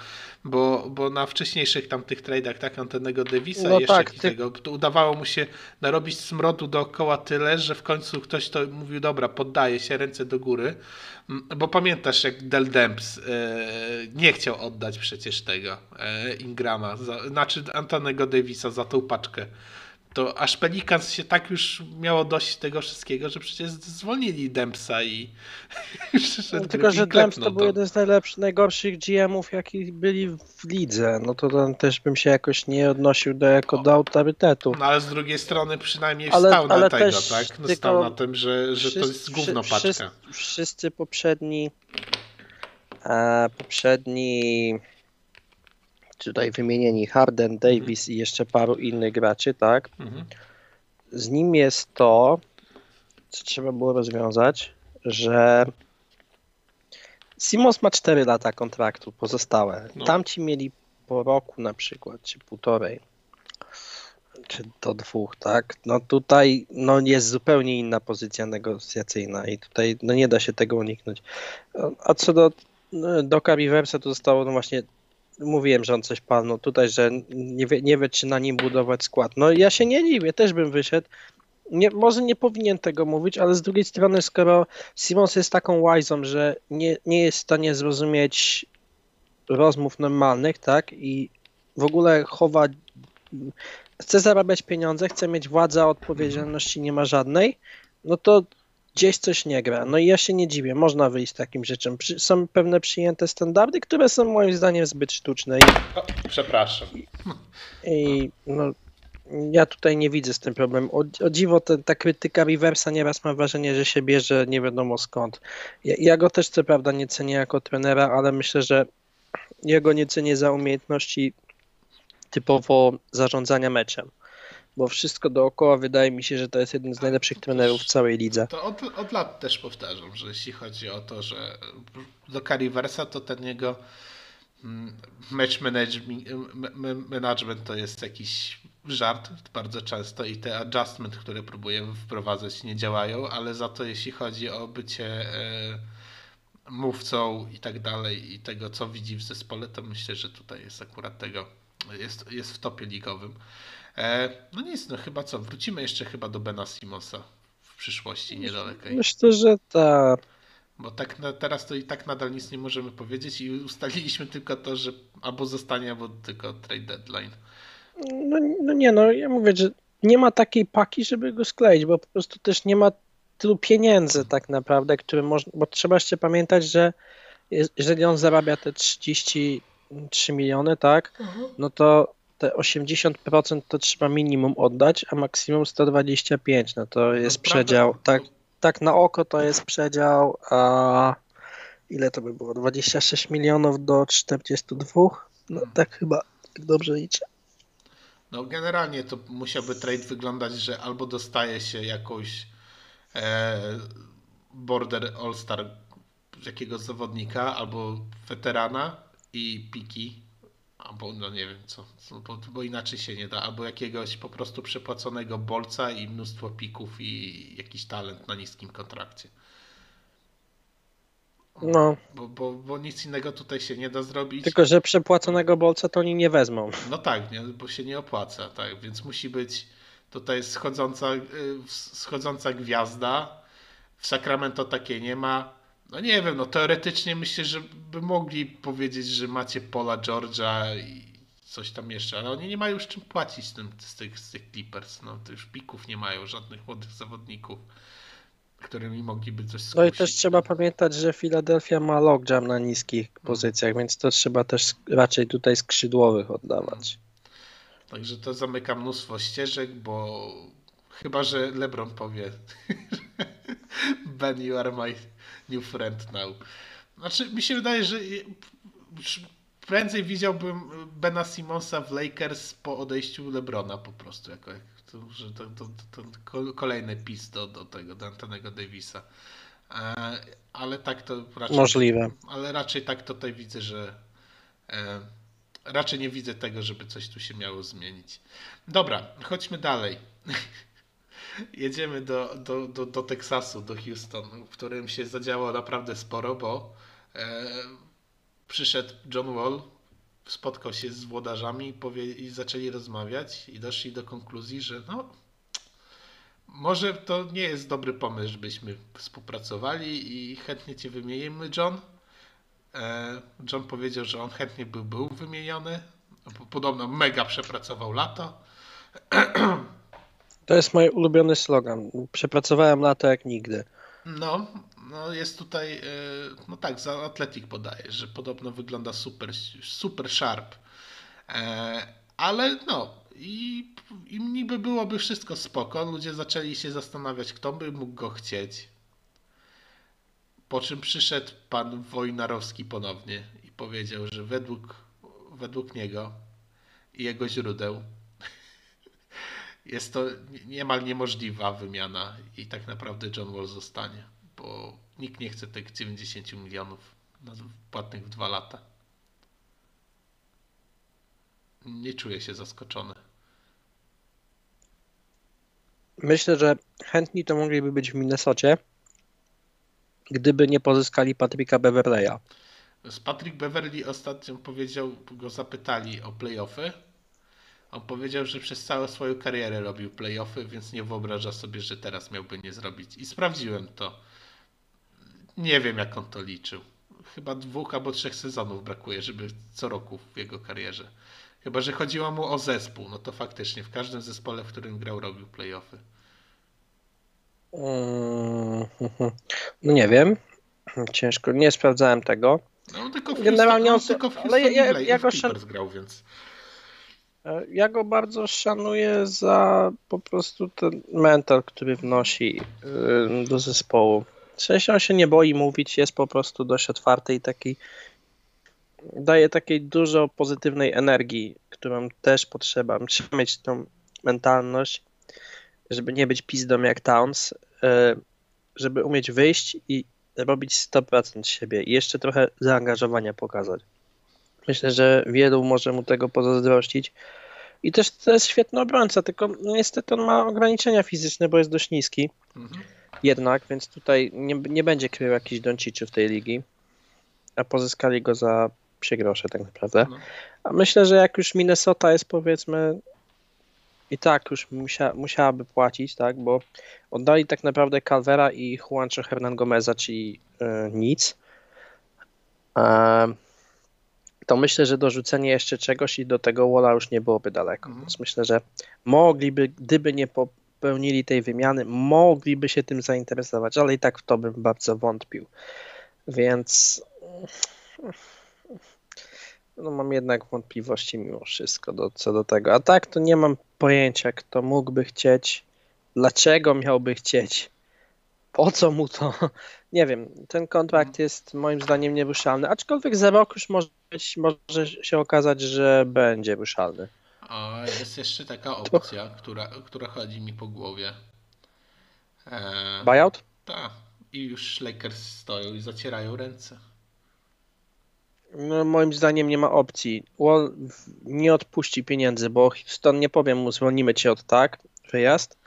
Bo, bo na wcześniejszych tam tych tradeach, tak, antennego Davisa No i jeszcze tak, ty- tego, to udawało mu się narobić smrodu dookoła tyle, że w końcu ktoś to mówił, dobra, poddaje się, ręce do góry. Mm, Bo pamiętasz, jak Del Demps e, nie chciał oddać przecież tego e, Ingrama, za, znaczy Antonego Davisa za tą paczkę. To aż Pelicans się tak już miało dość tego wszystkiego, że przecież zwolnili Dempsa i przyszedł No, tylko, że Dems to był jeden z najlepszych, najgorszych GM-ów, jaki byli w lidze. No to tam też bym się jakoś nie odnosił do, jako do autorytetu. No ale z drugiej strony przynajmniej Ale- wstał na ale tego, też tak? No, stał na tym, że, że to Wszyscy- jest gówno paczka. wszyscy- Wszyscy poprzedni e, poprzedni tutaj wymienieni Harden, Davis i jeszcze paru innych graczy, tak? Mhm. Z nim jest to, co trzeba było rozwiązać, że Simons ma 4 lata kontraktu pozostałe. No. Tamci mieli po roku na przykład, czy półtorej, czy do dwóch, tak? No tutaj no jest zupełnie inna pozycja negocjacyjna i tutaj no nie da się tego uniknąć. A co do Doka Riversa, to zostało no właśnie mówiłem, że on coś palnął tutaj, że nie nie wie, czy na nim budować skład. No ja się nie dziwię, też bym wyszedł. Nie, może nie powinien tego mówić, ale z drugiej strony, skoro Simons jest taką łajzą, że nie, nie jest w stanie zrozumieć rozmów normalnych, tak, i w ogóle chowa, chce zarabiać pieniądze, chce mieć władzę, a odpowiedzialności nie ma żadnej, no to gdzieś coś nie gra. No i ja się nie dziwię, można wyjść z takim rzeczą. Przy, są pewne przyjęte standardy, które są moim zdaniem zbyt sztuczne i O, przepraszam. i no, ja tutaj nie widzę z tym problemu. O, o dziwo, te, ta krytyka Riversa nieraz mam wrażenie, że się bierze nie wiadomo skąd. Ja, ja go też co prawda nie cenię jako trenera, ale myślę, że jego nie cenię za umiejętności typowo zarządzania meczem. Bo wszystko dookoła wydaje mi się, że to jest jeden z najlepszych trenerów w całej lidze. To od, od lat też powtarzam, że jeśli chodzi o to, że do Cariversa to ten jego mm, match management, management to jest jakiś żart bardzo często i te adjustment, które próbuje wprowadzać nie działają, ale za to jeśli chodzi o bycie e, mówcą i tak dalej i tego co widzi w zespole, to myślę, że tutaj jest akurat tego, jest, jest w topie ligowym. E, no nic, no chyba co, wrócimy jeszcze chyba do Bena Simonsa w przyszłości niedalekiej. Myślę, że ta. Bo tak na, teraz to i tak nadal nic nie możemy powiedzieć i ustaliliśmy tylko to, że albo zostanie, albo tylko trade deadline. No, no nie, no ja mówię, że nie ma takiej paki, żeby go skleić, bo po prostu też nie ma tylu pieniędzy tak naprawdę, które można, bo trzeba jeszcze pamiętać, że jeżeli on zarabia te 33 miliony, tak, no to te 80% to trzeba minimum oddać, a maksimum 125, no to jest przedział, tak, tak na oko to jest przedział, a ile to by było, 26 milionów do 42? No tak chyba, tak dobrze liczę. No generalnie to musiałby trade wyglądać, że albo dostaje się jakąś e, border all-star jakiegoś zawodnika, albo weterana i piki, albo no nie wiem co, co bo, bo inaczej się nie da, albo jakiegoś po prostu przepłaconego bolca i mnóstwo pików i jakiś talent na niskim kontrakcie. No. Bo, bo, bo nic innego tutaj się nie da zrobić. Tylko, że przepłaconego bolca to oni nie wezmą. No tak, nie, bo się nie opłaca, tak, więc musi być tutaj schodząca, y, schodząca gwiazda. W Sacramento takiej nie ma. No nie wiem, no teoretycznie myślę, że by mogli powiedzieć, że macie Paula George'a i coś tam jeszcze, ale oni nie mają już czym płacić z, tym, z, tych, z tych Clippers. No to już pików nie mają, żadnych młodych zawodników, którymi mogliby coś skusić. No i też trzeba pamiętać, że Philadelphia ma logjam na niskich pozycjach, więc to trzeba też raczej tutaj skrzydłowych oddawać. Także to zamyka mnóstwo ścieżek, bo chyba, że LeBron powie Ben, you are my new friend now. Znaczy, mi się wydaje, że prędzej widziałbym Bena Simonsa w Lakers po odejściu LeBrona po prostu, jako że to, to, to, to kolejny pis do, do tego, do Antonego Davisa. E, ale tak to raczej... Możliwe. Ale raczej tak tutaj widzę, że e, raczej nie widzę tego, żeby coś tu się miało zmienić. Dobra, chodźmy dalej. jedziemy do, do, do, do Teksasu, do Houston, w którym się zadziało naprawdę sporo, bo e, przyszedł John Wall, spotkał się z włodarzami powie, i zaczęli rozmawiać i doszli do konkluzji, że no, może to nie jest dobry pomysł, żebyśmy współpracowali i chętnie cię wymienimy, John. E, John powiedział, że on chętnie by był wymieniony. Podobno mega przepracował lato. To jest mój ulubiony slogan. Przepracowałem lato jak nigdy. No, no jest tutaj, e, no tak, za Atletik podaje, że podobno wygląda super, super sharp. E, ale no, i, i niby byłoby wszystko spoko. Ludzie zaczęli się zastanawiać, kto by mógł go chcieć. Po czym przyszedł pan Wojnarowski ponownie i powiedział, że według, według niego i jego źródeł jest to niemal niemożliwa wymiana i tak naprawdę John Wall zostanie, bo nikt nie chce tych 90 milionów płatnych w dwa lata. Nie czuję się zaskoczony. Myślę, że chętni to mogliby być w Minnesocie, gdyby nie pozyskali Patryka Beverleya. Z Patrick Beverly ostatnio powiedział, go zapytali o playoffy. On powiedział, że przez całą swoją karierę robił playoffy, więc nie wyobraża sobie, że teraz miałby nie zrobić. I sprawdziłem to. Nie wiem, jak on to liczył. Chyba dwóch albo trzech sezonów brakuje, żeby co roku w jego karierze. Chyba, że chodziło mu o zespół, no to faktycznie w każdym zespole, w którym grał, robił playoffy. Mm, no nie wiem. Ciężko, nie sprawdzałem tego. No tylko w Generalnie on- tylko w Houston ale ja- ja, ja grał, więc... E, Ja go bardzo szanuję za po prostu ten mental, który wnosi y, do zespołu. W sensie on się nie boi mówić, jest po prostu dość otwarty i taki daje takiej dużo pozytywnej energii, którą też potrzeba. Trzeba mieć tą mentalność, żeby nie być pizdą jak Towns, y, żeby umieć wyjść i robić 100% siebie i jeszcze trochę zaangażowania pokazać. Myślę, że wielu może mu tego pozazdrościć. I też to jest świetny obrońca, tylko no niestety on ma ograniczenia fizyczne, bo jest dość niski Mhm. jednak, więc tutaj nie, nie będzie krył jakiś Donciczy w tej ligi, a pozyskali go za psie grosze tak naprawdę. No. A myślę, że jak już Minnesota jest powiedzmy i tak już musia, musiałaby płacić, tak, bo oddali tak naprawdę Calvera i Juancho Hernan Gomeza, czyli e, nic. E, to myślę, że dorzucenie jeszcze czegoś i do tego Walla już nie byłoby daleko. Mhm. Więc myślę, że mogliby, gdyby nie popełnili tej wymiany, mogliby się tym zainteresować, ale i tak w to bym bardzo wątpił. Więc no mam jednak wątpliwości mimo wszystko do, co do tego. A tak to nie mam pojęcia, kto mógłby chcieć, dlaczego miałby chcieć, po co mu to. Nie wiem, ten kontrakt jest moim zdaniem nieruszalny, aczkolwiek za rok już może, być, może się okazać, że będzie ruszalny. A jest jeszcze taka opcja, która, która chodzi mi po głowie. Eee, Buyout? tak. I już Lakers stoją i zacierają ręce. No, moim zdaniem nie ma opcji. Wall nie odpuści pieniędzy, bo Houston nie powiem mu zwolnimy cię od tak, wyjazd,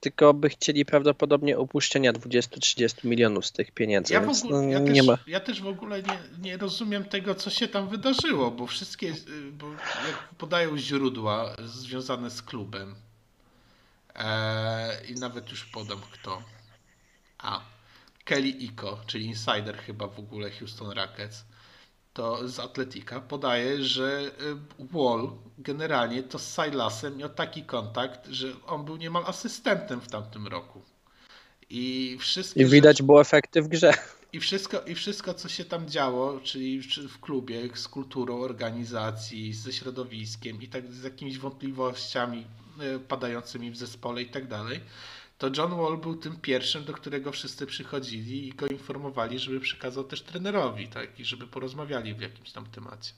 tylko by chcieli prawdopodobnie opuszczenia 20-30 milionów z tych pieniędzy, Ja, w więc ogóle, no, ja, nie też, ma. ja też w ogóle nie, nie rozumiem tego, co się tam wydarzyło, bo wszystkie, y, bo jak podają źródła związane z klubem eee, i nawet już podam kto. A. Kelly Iko, czyli insider chyba w ogóle Houston Rockets, to z Atletika podaje, że y, Wall generalnie to z Silasem miał taki kontakt, że on był niemal asystentem w tamtym roku. I wszystkie I widać było efekty w grze. i wszystko, I wszystko, co się tam działo, czyli czy w klubie, z kulturą organizacji, ze środowiskiem i tak z jakimiś wątpliwościami e, padającymi w zespole i tak dalej, to John Wall był tym pierwszym, do którego wszyscy przychodzili i go informowali, żeby przekazał też trenerowi, tak, i żeby porozmawiali w jakimś tam temacie.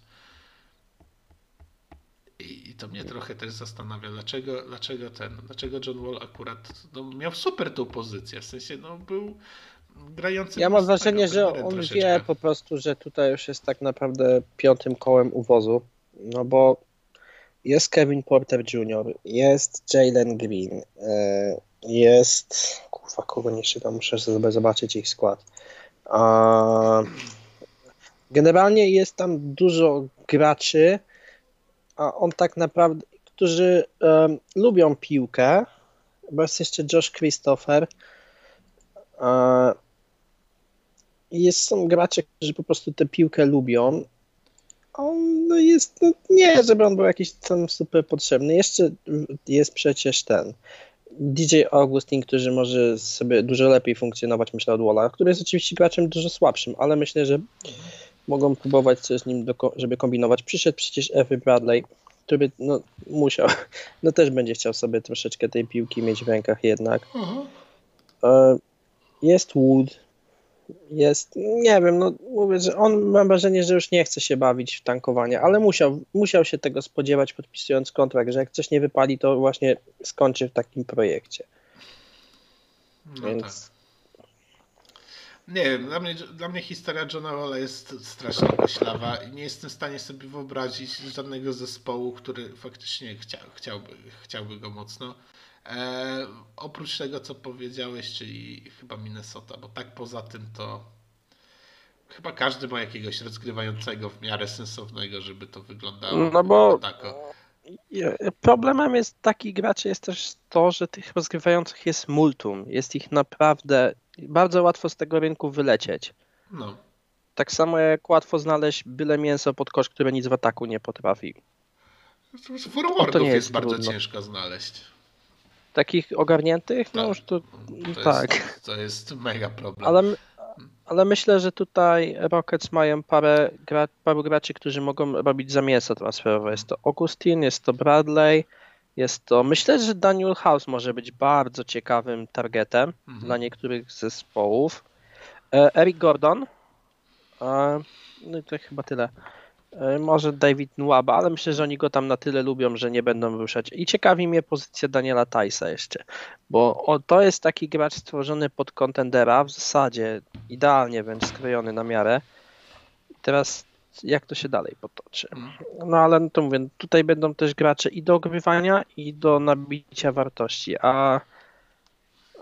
I, i to mnie trochę też zastanawia, dlaczego, dlaczego ten, dlaczego John Wall akurat no, miał super tą pozycję, w sensie no był grający Ja mam wrażenie, że on troszeczkę. wie po prostu, że tutaj już jest tak naprawdę piątym kołem uwozu, no bo jest Kevin Porter Jr., jest Jalen Green, e, jest. Kurwa, kogo nie szukam, muszę sobie zobaczyć ich skład. A, generalnie jest tam dużo graczy, a on tak naprawdę, którzy em, lubią piłkę, bo jest jeszcze Josh Christopher. Jest, są gracze, którzy po prostu tę piłkę lubią. On no jest, no nie, żeby on był jakiś tam super potrzebny. Jeszcze jest przecież ten DJ Augustin, który może sobie dużo lepiej funkcjonować, myślę, od Walla, który jest oczywiście graczem dużo słabszym, ale myślę, że mogą próbować coś z nim, żeby kombinować. Przyszedł przecież Every Bradley, który no, musiał, no też będzie chciał sobie troszeczkę tej piłki mieć w rękach jednak. E, Jest Wood, jest, nie wiem, no mówię, że on mam wrażenie, że już nie chce się bawić w tankowanie, ale musiał, musiał się tego spodziewać podpisując kontrakt, że jak coś nie wypali, to właśnie skończy w takim projekcie. No Więc tak. Nie wiem, dla mnie, dla mnie historia Johna Walla jest strasznie koślawa i nie jestem w stanie sobie wyobrazić żadnego zespołu, który faktycznie chciał, chciałby, chciałby go mocno. E, oprócz tego, co powiedziałeś, czyli chyba Minnesota, bo tak poza tym to chyba każdy ma jakiegoś rozgrywającego w miarę sensownego, żeby to wyglądało. No bo- tako. Problemem jest takich graczy jest też to, że tych rozgrywających jest multum. Jest ich naprawdę bardzo łatwo z tego rynku wylecieć. No. Tak samo jak łatwo znaleźć byle mięso pod kosz, które nic w ataku nie potrafi. Forwardów to nie jest, jest bardzo ciężko znaleźć. Takich ogarniętych, no Tak. już to To tak. Jest, to jest mega problem. Ale, ale myślę, że tutaj Rockets mają parę gra, paru graczy, którzy mogą robić zamięso transferowe. Jest to Augustin, jest to Bradley, jest to. Myślę, że Daniel House może być bardzo ciekawym targetem Mhm. dla niektórych zespołów. E, Eric Gordon. E, no i to chyba tyle. E, Może David Nwaba, ale myślę, że oni go tam na tyle lubią, że nie będą ruszać. I ciekawi mnie pozycja Daniela Tajsa jeszcze, bo to jest taki gracz stworzony pod kontendera, w zasadzie idealnie wręcz skrojony na miarę. Teraz jak to się dalej potoczy? No ale no to mówię, tutaj będą też gracze i do ogrywania, i do nabicia wartości, a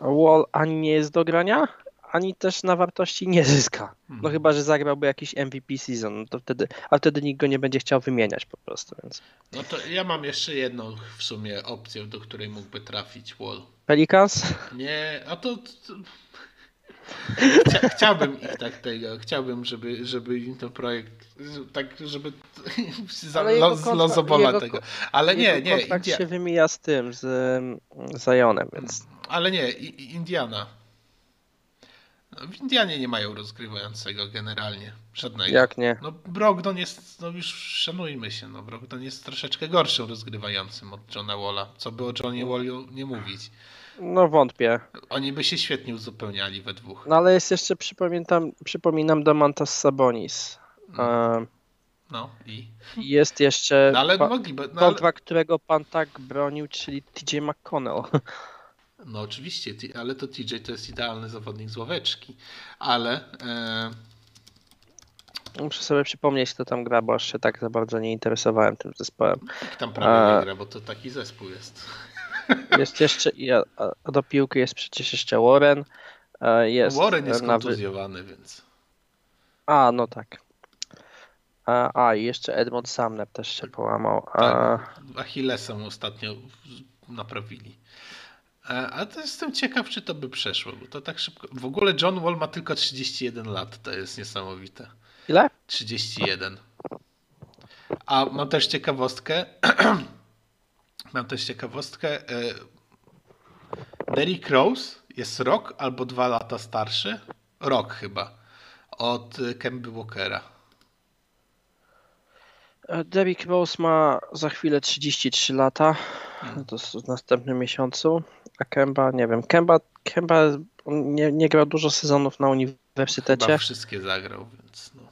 Wall ani nie jest do grania, ani też na wartości nie zyska. No Mhm. chyba, że zagrałby jakiś MVP season, no to wtedy, a wtedy nikt go nie będzie chciał wymieniać po prostu, więc. No to ja mam jeszcze jedną w sumie opcję, do której mógłby trafić Wall. Pelicans? Nie, a to. Chcia, chciałbym ich tak tego, chciałbym, żeby, żeby im ten projekt, tak, żeby los, losobola jego tego. Ale nie, nie, kontrakt India, się wymija z tym, z Zionem, więc. ale nie, Indiana. No, w Indianie nie mają rozgrywającego generalnie, żadnego. Jak nie? No Brogdon jest, no już szanujmy się, no Brogdon jest troszeczkę gorszym rozgrywającym od Johna Walla, co by o Johnie Wallu nie mówić. No wątpię. Oni by się świetnie uzupełniali we dwóch. No ale jest jeszcze, przypominam, przypominam Domantas Sabonis. E, No i. Jest jeszcze No ale mogliby. No, ale, kontrakt, którego pan tak bronił, czyli TJ McConnell. no oczywiście, ale to TJ to jest idealny zawodnik z ławeczki. Ale. E, Muszę sobie przypomnieć, kto tam gra, bo aż się tak za bardzo nie interesowałem tym zespołem. tam prawie A- nie gra, bo to taki zespół jest. Jest jeszcze, do piłki jest przecież jeszcze Warren. e, Jest Warren jest na kontuzjowany, więc. A, no tak. A, a i jeszcze Edmond Sumner też się połamał. A, Tak, Achillesem ostatnio naprawili. A to jestem ciekaw, czy to by przeszło, bo to tak szybko. W ogóle John Wall ma tylko 31 lat, to jest niesamowite. ile? 31. A mam też ciekawostkę. mam też ciekawostkę. e, Derrick Rose jest rok albo dwa lata starszy. Rok chyba. Od e, Kemby Walkera. E, Derrick Rose ma za chwilę 33 lata. Hmm. To w następnym miesiącu. A Kemba, nie wiem. Kemba, Kemba nie, nie grał dużo sezonów na uniwersytecie. Chyba wszystkie zagrał, więc no.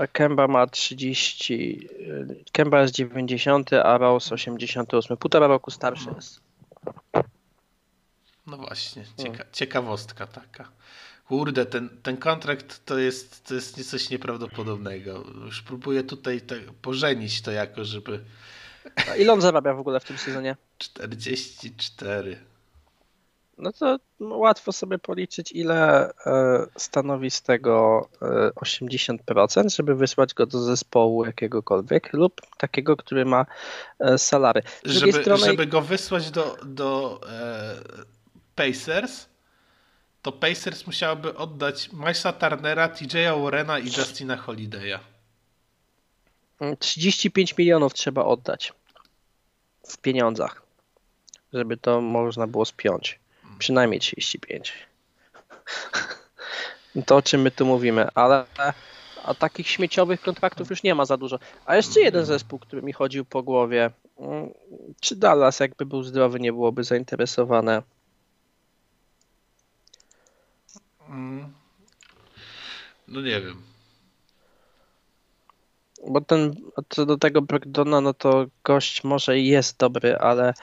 A Kemba ma 30. y, Kemba jest 90, a Rose 88. Półtora roku starszy jest. No właśnie, cieka ciekawostka taka. Kurde, ten, ten kontrakt to jest, to jest coś nieprawdopodobnego. Już próbuję tutaj te, pożenić to jako, żeby A ile on zarabia w ogóle w tym sezonie? 44. No to łatwo sobie policzyć, ile e, stanowi z tego e, 80%, żeby wysłać go do zespołu jakiegokolwiek lub takiego, który ma e, salary. Z Żeby, strony, żeby go wysłać do, do e, Pacers, to Pacers musiałoby oddać Milesa Turnera, TJ'a Warrena i Justina Holiday'a. mm, 35 milionów trzeba oddać w pieniądzach, żeby to można było spiąć. Przynajmniej 35. To o czym my tu mówimy, ale a takich śmieciowych kontraktów już nie ma za dużo. A jeszcze jeden zespół, który mi chodził po głowie. Mm, Czy Dallas, jakby był zdrowy, nie byłoby zainteresowane? Mm. No nie wiem. Bo ten, co do tego Brogdona, no to gość może i jest dobry, ale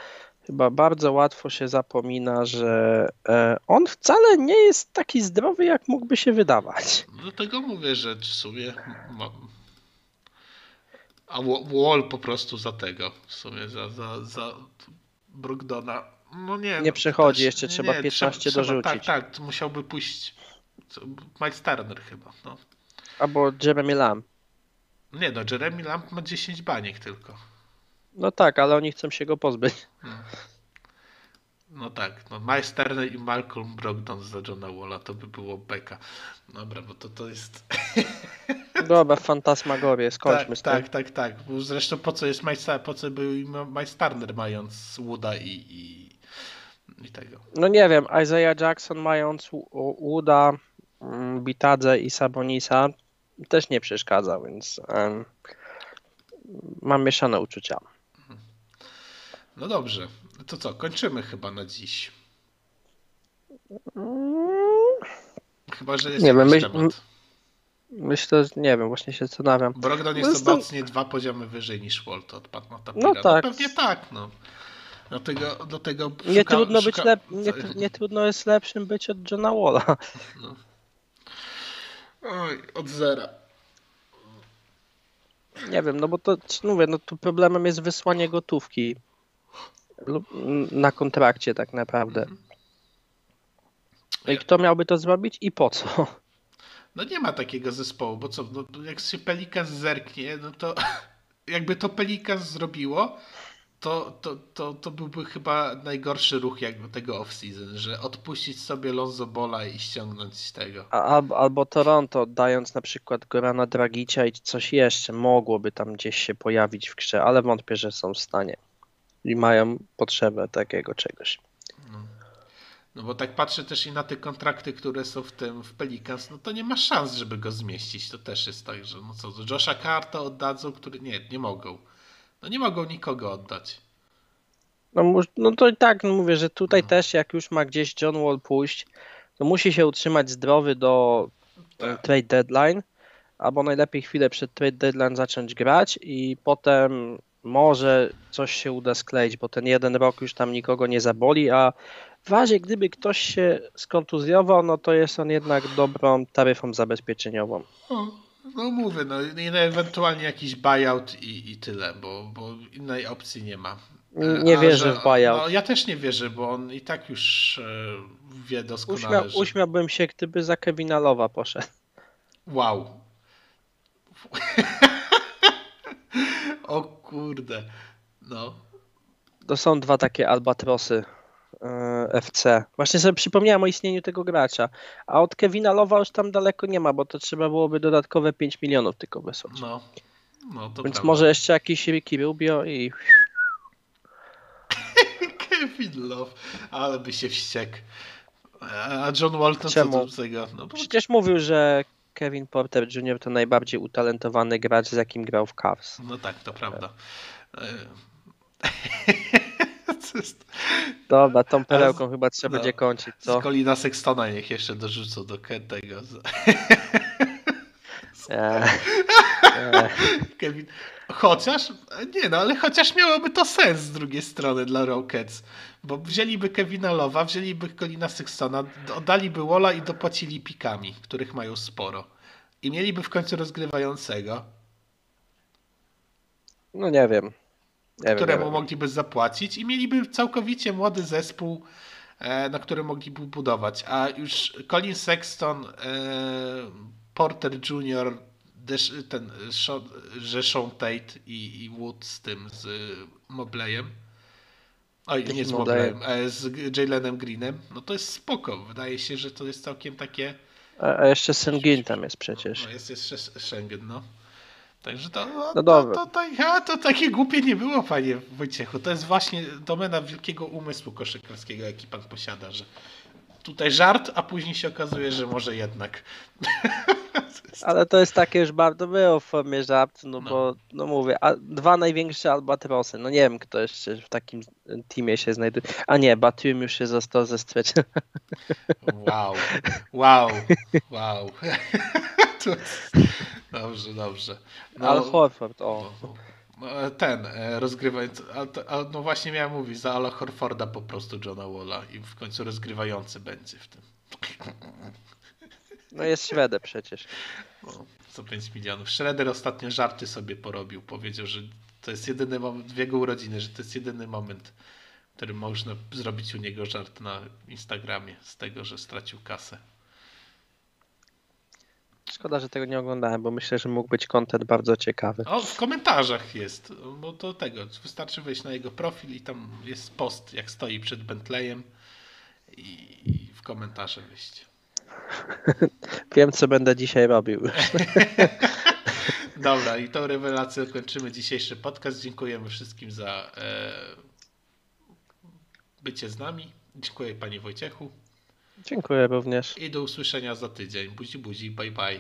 chyba bardzo łatwo się zapomina, że e, on wcale nie jest taki zdrowy, jak mógłby się wydawać. Dlatego mówię, że w sumie mam. A Wa- Wall po prostu za tego. W sumie za, za, za Brogdona. No nie. Nie no, przechodzi, też- jeszcze trzeba 15 trzeba, dorzucić. Tak, tak, to musiałby pójść. Miles Turner chyba. No. Albo Jeremy Lamb. Nie no, Jeremy Lamb ma 10 baniek tylko. No tak, ale oni chcą się go pozbyć. No tak, no Turner i Malcolm Brogdon za Johna Walla to by było beka. Dobra, bo to, to jest... Dobra, fantasmagorię, skończmy tak, z tym. tak, tak, tak. Zresztą po co jest po co był Turner mając Wooda i, i, i tego. No nie wiem, Isaiah Jackson mając Wooda, mm, Bitadze i Sabonisa też nie przeszkadza, więc em, mam mieszane uczucia. No dobrze, to co, kończymy chyba na dziś. Mm, Chyba, że jest Nie wiem, myśl- temat. Myślę, że nie wiem, właśnie się zastanawiam. Brogdon No jest jest to- obecnie dwa poziomy wyżej niż Wall, to odpadł na tapira. No tak. pewnie tak, no. Dlatego, dlatego Nie szuka- trudno, być szuka- lep... nie, nie trudno jest lepszym być od Johna Walla. Oj, od zera. Nie wiem, no bo to mówię, no tu problemem jest wysłanie gotówki na kontrakcie tak naprawdę. No i kto miałby to zrobić i po co? No nie ma takiego zespołu, bo co, no, jak się Pelikas zerknie, no to jakby to Pelikas zrobiło, to, to, to, to byłby chyba najgorszy ruch jakby tego off-season, że odpuścić sobie Lonzo Bola i ściągnąć tego. A, albo, Toronto, dając na przykład Gorana Dragicia i coś jeszcze, mogłoby tam gdzieś się pojawić w grze, ale wątpię, że są w stanie. I mają potrzebę takiego czegoś. No bo tak patrzę też i na te kontrakty, które są w tym, w Pelicans, no to nie ma szans, żeby go zmieścić. To też jest tak, że no co, Josha Carta oddadzą, który nie, nie mogą. No nie mogą nikogo oddać. No, no to i tak no mówię, że tutaj No. też jak już ma gdzieś John Wall pójść, to musi się utrzymać zdrowy do Tak. trade deadline, albo najlepiej chwilę przed trade deadline zacząć grać i potem może coś się uda skleić, bo ten jeden rok już tam nikogo nie zaboli, a w razie gdyby ktoś się skontuzjował, no to jest on jednak dobrą taryfą zabezpieczeniową. No, no mówię, no i no ewentualnie jakiś buyout i, i tyle, bo, bo innej opcji nie ma. E, Nie a wierzę że- w buyout. No ja też nie wierzę, bo on i tak już e, wie doskonale, Uśmiał, że... uśmiałbym się, gdyby za Kevina Lowa poszedł. Wow. o kurde. No. To są dwa takie albatrosy e, FC. Właśnie sobie przypomniałem o istnieniu tego gracza. A od Kevina Lowa już tam daleko nie ma, bo to trzeba byłoby dodatkowe 5 milionów tylko wysłać. No. No to Więc prawda. może jeszcze jakiś Ricky Rubio i Kevin Love, ale by się wściekł. A John Walton co Czemu? do tego? No bo przecież mówił, że Kevin Porter Jr. to najbardziej utalentowany gracz, z jakim grał w Cavs. No tak, to prawda. E? Dobra, tą perełką chyba trzeba no. będzie kończyć, co? Z Colina Sextona niech jeszcze dorzucą do tego. z- Eee, eee. Kevin. Chociaż, nie no, ale chociaż miałoby to sens z drugiej strony dla Rockets. Bo wzięliby Kevina Lowa, wzięliby Colina Sextona, oddaliby Walla i dopłacili pikami, których mają sporo. I mieliby w końcu rozgrywającego, No nie wiem. Wiem, któremu wiem. mogliby zapłacić i mieliby całkowicie młody zespół e, na którym mogliby budować. A już Colin Sexton, e, Porter Jr., ten, że Sean Tate i, i Wood z tym, z Mobleyem. Oj, nie z Mobleyem? Mobleyem, e, z Jalenem Greenem. No to jest spoko. Wydaje się, że to jest całkiem takie... A, a jeszcze Sengin tam jest przecież. No jest jeszcze Schengen, no. Także to, no, No to, to, to, to takie głupie nie było, panie Wojciechu. To jest właśnie domena wielkiego umysłu koszykarskiego, jaki pan posiada, że tutaj żart, a później się okazuje, że może jednak. Ale to jest takie już bardzo było w formie żart, no, No. bo no mówię, a dwa największe albatrosy, no nie wiem kto jeszcze w takim teamie się znajduje. A nie, Batum już się został ze strecie. Wow, wow, wow. Dobrze, dobrze. No, Al Horford, o. no, ten e, rozgrywający, a, a, no właśnie miałem mówić, za Ala Horforda po prostu Johna Walla i w końcu rozgrywający będzie w tym. No jest Szwedę przecież. No, za 5 milionów. Shredder ostatnio żarty sobie porobił. Powiedział, że to jest jedyny moment w jego urodziny, że to jest jedyny moment, w którym można zrobić u niego żart na Instagramie z tego, że stracił kasę. Szkoda, że tego nie oglądałem, bo myślę, że mógł być content bardzo ciekawy. O, w komentarzach jest, bo do tego wystarczy wejść na jego profil i tam jest post, jak stoi przed Bentleyem i, w komentarze wejść. Wiem, co będę dzisiaj robił. Dobra, i tą rewelacją kończymy dzisiejszy podcast. Dziękujemy wszystkim za e, bycie z nami. Dziękuję Panie Wojciechu. Dziękuję również. I do usłyszenia za tydzień. Buzi, buzi, bye bye.